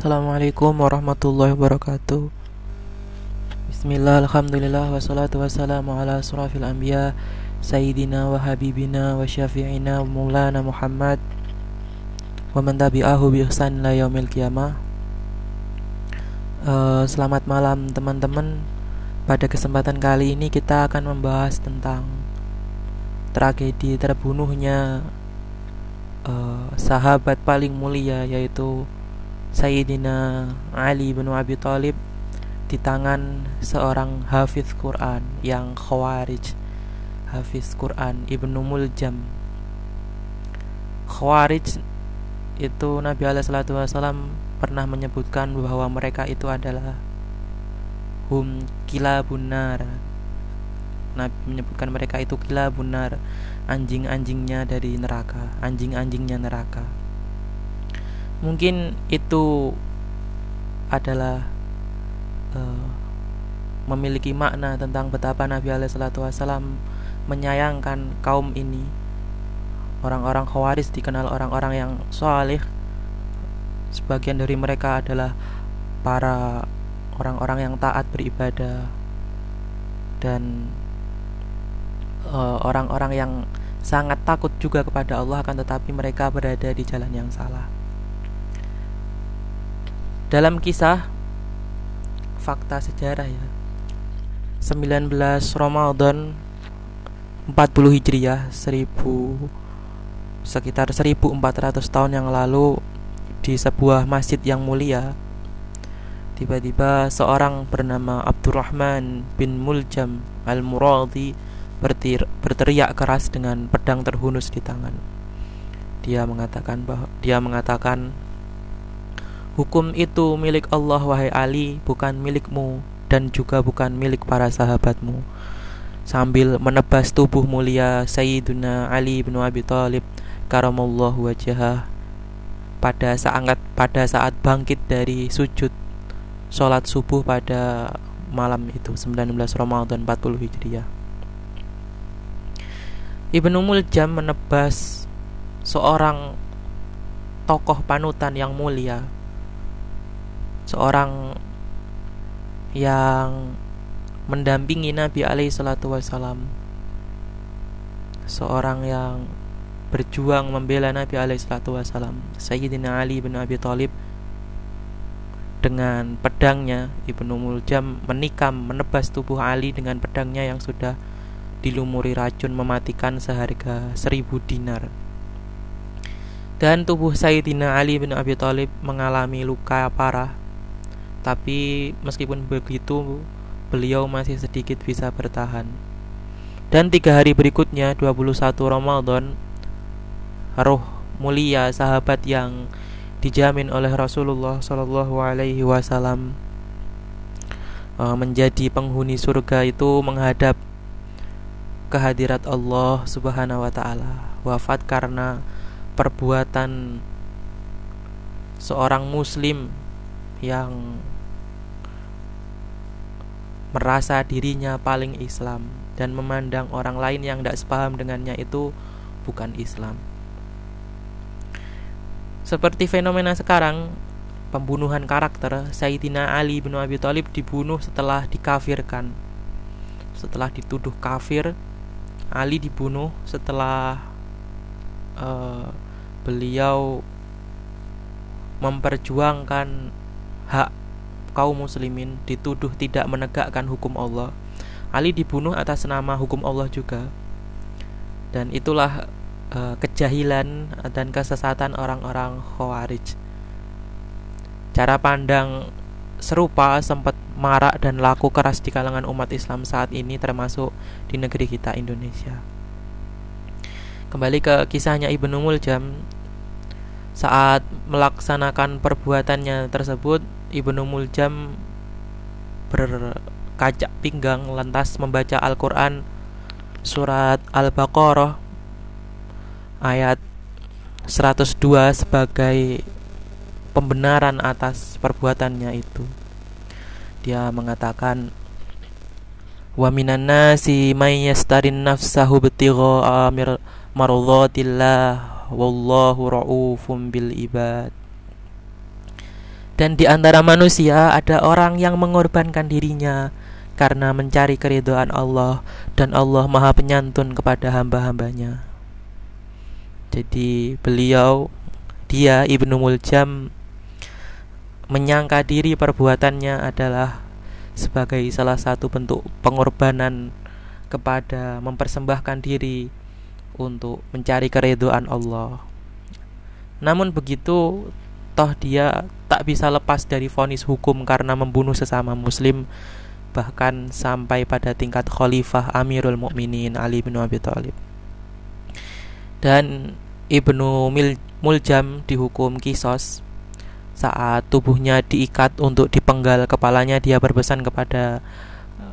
Assalamualaikum warahmatullahi wabarakatuh. Bismillah, Alhamdulillah, wassalatu wassalamu ala surafil anbiya Sayyidina wa habibina wa syafi'ina wa maulana Muhammad Wa man tabi'ahu bi ihsan la yaumil qiyamah. Uh, Selamat malam teman-teman. Pada kesempatan kali ini kita akan membahas tentang Tragedi terbunuhnya uh, Sahabat paling mulia yaitu Sayyidina Ali bin Abi Thalib di tangan seorang hafiz Quran yang khawarij hafiz Quran Ibnu Muljam. Khawarij itu Nabi Wasallam pernah menyebutkan bahwa mereka itu adalah hum kila bunar Nabi menyebutkan mereka itu kila bunar anjing-anjingnya dari neraka anjing-anjingnya neraka mungkin itu adalah uh, memiliki makna tentang betapa Nabi Alaihissalam menyayangkan kaum ini. Orang-orang khawaris dikenal orang-orang yang soleh sebagian dari mereka adalah para orang-orang yang taat beribadah. Dan eh, orang-orang uh, yang sangat takut juga kepada Allah akan tetapi mereka berada di jalan yang salah dalam kisah fakta sejarah ya 19 Ramadan 40 Hijriah 1000 sekitar 1400 tahun yang lalu di sebuah masjid yang mulia tiba-tiba seorang bernama Abdurrahman bin Muljam Al-Muradi berteriak keras dengan pedang terhunus di tangan. Dia mengatakan bahwa dia mengatakan Hukum itu milik Allah wahai Ali, bukan milikmu dan juga bukan milik para sahabatmu. Sambil menebas tubuh mulia Sayyiduna Ali bin Abi Thalib karamallahu wajhah pada saat pada saat bangkit dari sujud sholat subuh pada malam itu 19 Ramadan 40 Hijriah. Ibnu Muljam menebas seorang tokoh panutan yang mulia seorang yang mendampingi Nabi alaihi salatu wasalam seorang yang berjuang membela Nabi alaihi salatu wasalam Sayyidina Ali bin Abi Thalib. Dengan pedangnya Ibnu Muljam menikam menebas tubuh Ali dengan pedangnya yang sudah dilumuri racun mematikan seharga seribu dinar. Dan tubuh Sayyidina Ali bin Abi Thalib mengalami luka parah tapi meskipun begitu, beliau masih sedikit bisa bertahan. Dan tiga hari berikutnya, 21 Ramadan, roh mulia sahabat yang dijamin oleh Rasulullah Shallallahu Alaihi Wasallam e, menjadi penghuni surga itu menghadap kehadirat Allah Subhanahu Wa Taala wafat karena perbuatan seorang Muslim yang merasa dirinya paling Islam dan memandang orang lain yang tidak sepaham dengannya itu bukan Islam. Seperti fenomena sekarang, pembunuhan karakter Sayyidina Ali bin Abi Thalib dibunuh setelah dikafirkan. Setelah dituduh kafir, Ali dibunuh setelah uh, beliau memperjuangkan hak kaum muslimin dituduh tidak menegakkan hukum Allah. Ali dibunuh atas nama hukum Allah juga. Dan itulah uh, kejahilan dan kesesatan orang-orang Khawarij. Cara pandang serupa sempat marak dan laku keras di kalangan umat Islam saat ini termasuk di negeri kita Indonesia. Kembali ke kisahnya Ibnu Muljam saat melaksanakan perbuatannya tersebut Ibnu Muljam berkacak pinggang lantas membaca Al-Quran surat Al-Baqarah ayat 102 sebagai pembenaran atas perbuatannya itu. Dia mengatakan wa minan nasi may yastarin nafsahu bitigha amir marudhatillah wallahu raufum bil ibad Dan di antara manusia ada orang yang mengorbankan dirinya karena mencari keridhaan Allah dan Allah Maha Penyantun kepada hamba-hambanya. Jadi beliau dia Ibnu Muljam menyangka diri perbuatannya adalah sebagai salah satu bentuk pengorbanan kepada mempersembahkan diri untuk mencari keridhaan Allah. Namun begitu toh dia tak bisa lepas dari vonis hukum karena membunuh sesama muslim bahkan sampai pada tingkat khalifah Amirul Mukminin Ali bin Abi Thalib. Dan Ibnu Muljam dihukum kisos saat tubuhnya diikat untuk dipenggal kepalanya dia berpesan kepada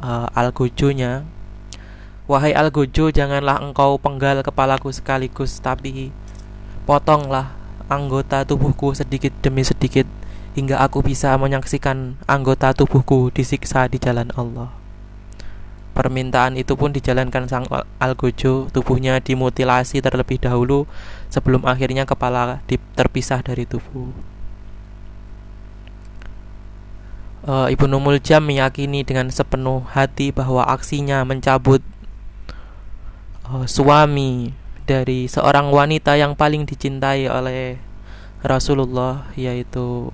uh, Al-Gojonya Wahai Al-Gojo janganlah engkau penggal kepalaku sekaligus tapi potonglah anggota tubuhku sedikit demi sedikit hingga aku bisa menyaksikan anggota tubuhku disiksa di jalan Allah. Permintaan itu pun dijalankan sang Algojo, tubuhnya dimutilasi terlebih dahulu sebelum akhirnya kepala terpisah dari tubuh. Uh, Ibnu Muljam meyakini dengan sepenuh hati bahwa aksinya mencabut uh, suami dari seorang wanita yang paling dicintai oleh Rasulullah yaitu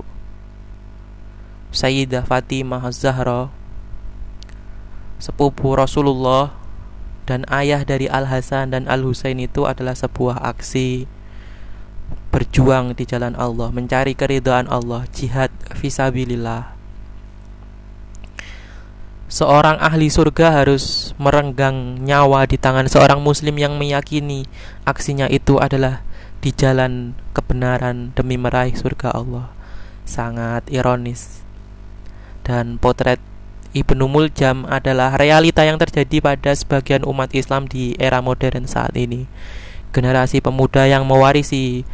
Sayyidah Fatimah Az-Zahra sepupu Rasulullah dan ayah dari Al-Hasan dan Al-Husain itu adalah sebuah aksi berjuang di jalan Allah, mencari keridhaan Allah, jihad fisabilillah. Seorang ahli surga harus merenggang nyawa di tangan seorang muslim yang meyakini aksinya itu adalah di jalan kebenaran demi meraih surga Allah. Sangat ironis dan potret Ibnu Muljam adalah realita yang terjadi pada sebagian umat Islam di era modern saat ini. Generasi pemuda yang mewarisi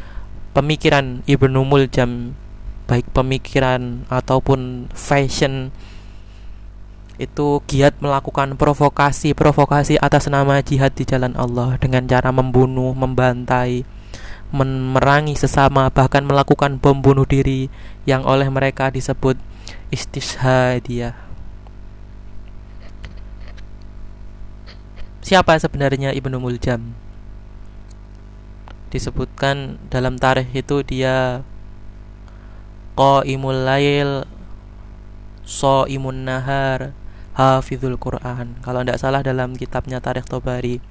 pemikiran Ibnu Muljam baik pemikiran ataupun fashion itu giat melakukan provokasi-provokasi atas nama jihad di jalan Allah dengan cara membunuh, membantai, memerangi sesama bahkan melakukan bom bunuh diri yang oleh mereka disebut istishadiyah Siapa sebenarnya Ibnu Muljam? Disebutkan dalam tarikh itu dia Qaimul lail So'imun nahar Hafizul Quran. Kalau tidak salah dalam kitabnya Tarikh Tobari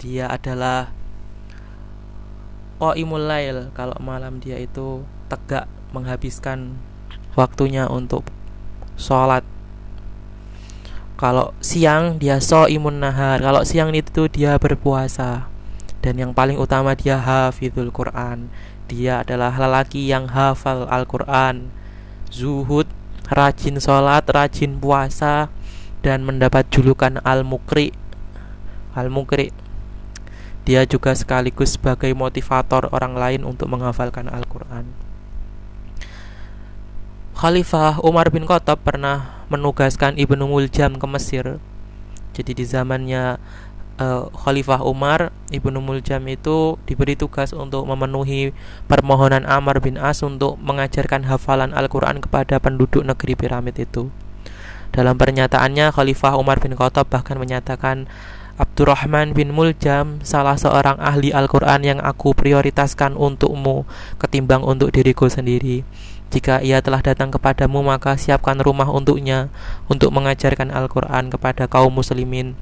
Dia adalah Qaimul lail. Kalau malam dia itu tegak menghabiskan waktunya untuk sholat. Kalau siang dia so imun nahar. Kalau siang itu dia berpuasa. Dan yang paling utama dia hafidul Quran. Dia adalah lelaki yang hafal Al-Quran. Zuhud rajin sholat rajin puasa dan mendapat julukan Al-Mukri. Al-Mukri. Dia juga sekaligus sebagai motivator orang lain untuk menghafalkan Al-Quran. Khalifah Umar bin Khattab pernah menugaskan Ibnu Muljam ke Mesir. Jadi di zamannya uh, Khalifah Umar, Ibnu Muljam itu diberi tugas untuk memenuhi permohonan Amr bin As untuk mengajarkan hafalan Al-Qur'an kepada penduduk negeri piramid itu. Dalam pernyataannya Khalifah Umar bin Khattab bahkan menyatakan Abdurrahman bin Muljam salah seorang ahli Al-Quran yang aku prioritaskan untukmu ketimbang untuk diriku sendiri. Jika ia telah datang kepadamu, maka siapkan rumah untuknya untuk mengajarkan Al-Quran kepada kaum muslimin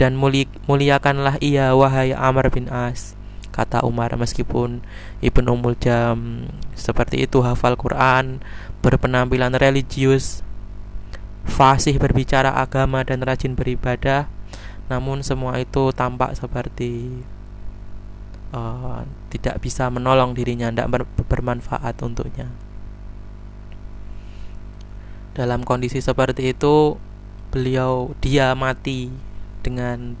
dan muli muliakanlah ia, wahai Amr bin As. Kata Umar meskipun Ibn Umul Jam seperti itu hafal Quran, berpenampilan religius, fasih berbicara agama dan rajin beribadah, namun semua itu tampak seperti uh, tidak bisa menolong dirinya, tidak bermanfaat untuknya. Dalam kondisi seperti itu, beliau dia mati dengan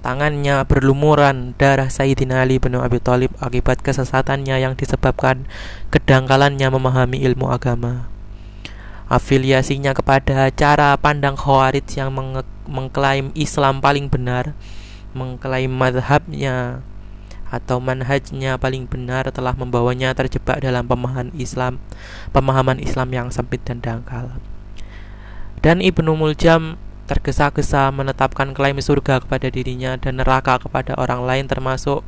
tangannya berlumuran darah Sayyidina Ali bin Abi Thalib akibat kesesatannya yang disebabkan kedangkalannya memahami ilmu agama. Afiliasinya kepada cara pandang Khawarij yang meng mengklaim Islam paling benar, mengklaim madhabnya atau manhajnya paling benar telah membawanya terjebak dalam pemahaman Islam, pemahaman Islam yang sempit dan dangkal. Dan Ibnu Muljam tergesa-gesa menetapkan klaim surga kepada dirinya dan neraka kepada orang lain termasuk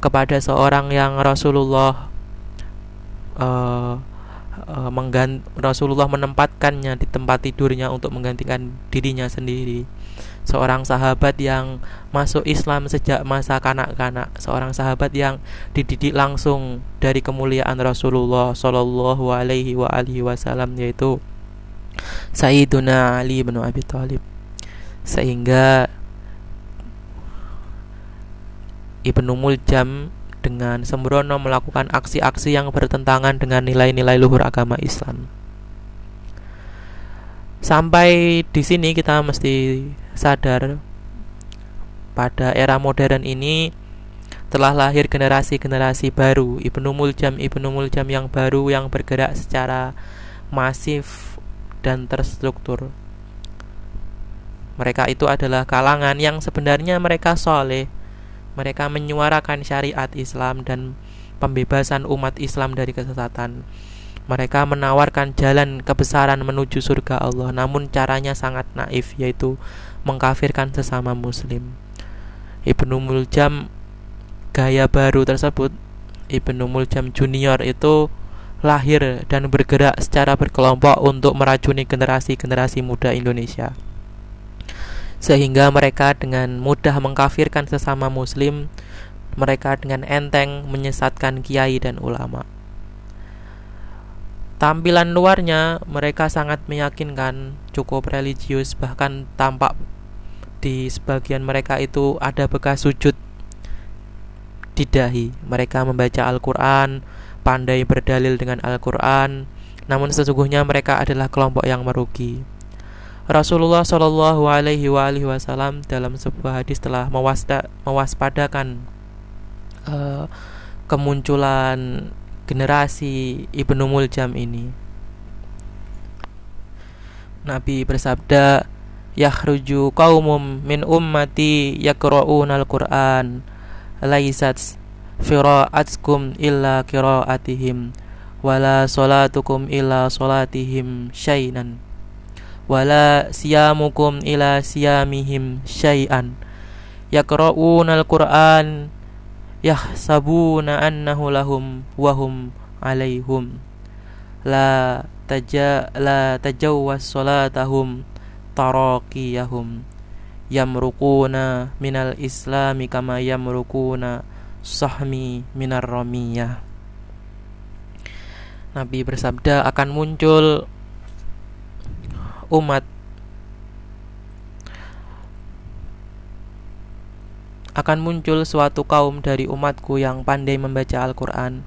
kepada seorang yang Rasulullah uh, menggant Rasulullah menempatkannya di tempat tidurnya untuk menggantikan dirinya sendiri. Seorang sahabat yang masuk Islam sejak masa kanak-kanak, seorang sahabat yang dididik langsung dari kemuliaan Rasulullah Shallallahu yaitu Sayyiduna Ali bin Abi Thalib. Sehingga Ibnu Muljam dengan sembrono melakukan aksi-aksi yang bertentangan dengan nilai-nilai luhur agama Islam. Sampai di sini kita mesti sadar pada era modern ini telah lahir generasi-generasi baru Ibnu Muljam Ibnu Muljam yang baru yang bergerak secara masif dan terstruktur. Mereka itu adalah kalangan yang sebenarnya mereka soleh. Mereka menyuarakan syariat Islam dan pembebasan umat Islam dari kesesatan. Mereka menawarkan jalan kebesaran menuju surga Allah, namun caranya sangat naif, yaitu mengkafirkan sesama Muslim. Ibnu Muljam gaya baru tersebut, Ibnu Muljam Junior itu lahir dan bergerak secara berkelompok untuk meracuni generasi-generasi muda Indonesia. Sehingga mereka dengan mudah mengkafirkan sesama muslim, mereka dengan enteng menyesatkan kiai dan ulama. Tampilan luarnya mereka sangat meyakinkan, cukup religius, bahkan tampak di sebagian mereka itu ada bekas sujud di dahi. Mereka membaca Al-Quran, pandai berdalil dengan Al-Quran, namun sesungguhnya mereka adalah kelompok yang merugi. Rasulullah Shallallahu Alaihi Wasallam dalam sebuah hadis telah mewaspadakan uh, kemunculan generasi Ibnu Muljam ini. Nabi bersabda, "Yakhruju qaumum min ummati yaqra'una al-Qur'an, laisat fira'atkum illa qira'atihim, wala salatukum illa salatihim syai'an, wala siyamukum illa siyamihim syai'an." Yaqra'una al-Qur'an yahsabuna annahu lahum wahum alaihum la taja la tajawwas salatahum taraqiyahum yamruquna minal islami kama yamruquna sahmi minar ramiyah Nabi bersabda akan muncul umat akan muncul suatu kaum dari umatku yang pandai membaca Al-Quran.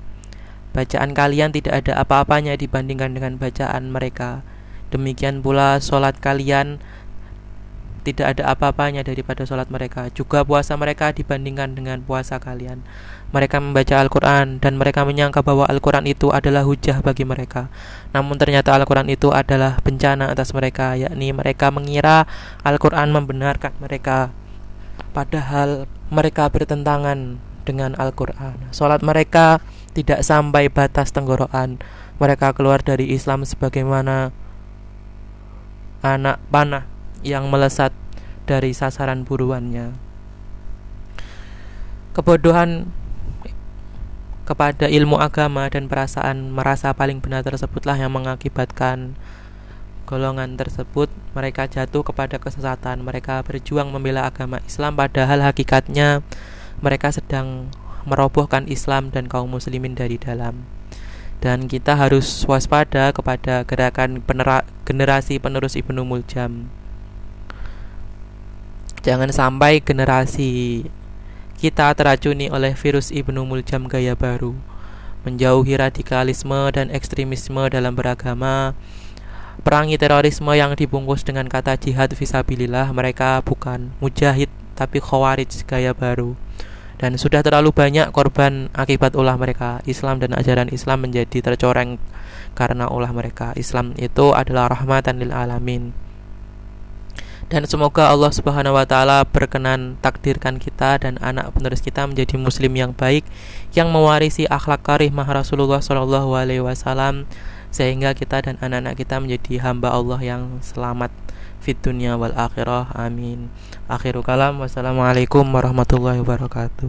Bacaan kalian tidak ada apa-apanya dibandingkan dengan bacaan mereka. Demikian pula sholat kalian tidak ada apa-apanya daripada sholat mereka. Juga puasa mereka dibandingkan dengan puasa kalian. Mereka membaca Al-Quran dan mereka menyangka bahwa Al-Quran itu adalah hujah bagi mereka. Namun ternyata Al-Quran itu adalah bencana atas mereka, yakni mereka mengira Al-Quran membenarkan mereka padahal mereka bertentangan dengan Al-Quran. Sholat mereka tidak sampai batas tenggorokan. Mereka keluar dari Islam sebagaimana anak panah yang melesat dari sasaran buruannya. Kebodohan kepada ilmu agama dan perasaan merasa paling benar tersebutlah yang mengakibatkan golongan tersebut. Mereka jatuh kepada kesesatan. Mereka berjuang membela agama Islam padahal hakikatnya mereka sedang merobohkan Islam dan kaum muslimin dari dalam. Dan kita harus waspada kepada gerakan generasi penerus Ibnu Muljam jangan sampai generasi kita teracuni oleh virus Ibnu Muljam gaya baru. Menjauhi radikalisme dan ekstremisme dalam beragama perangi terorisme yang dibungkus dengan kata jihad visabilillah mereka bukan mujahid tapi khawarij gaya baru. Dan sudah terlalu banyak korban akibat ulah mereka. Islam dan ajaran Islam menjadi tercoreng karena ulah mereka. Islam itu adalah rahmatan lil alamin dan semoga Allah Subhanahu wa taala berkenan takdirkan kita dan anak penerus kita menjadi muslim yang baik yang mewarisi akhlak karimah Rasulullah Shallallahu alaihi wasallam sehingga kita dan anak-anak kita menjadi hamba Allah yang selamat. Fit dunia wal akhirah. Amin. Akhiru kalam. Wassalamualaikum warahmatullahi wabarakatuh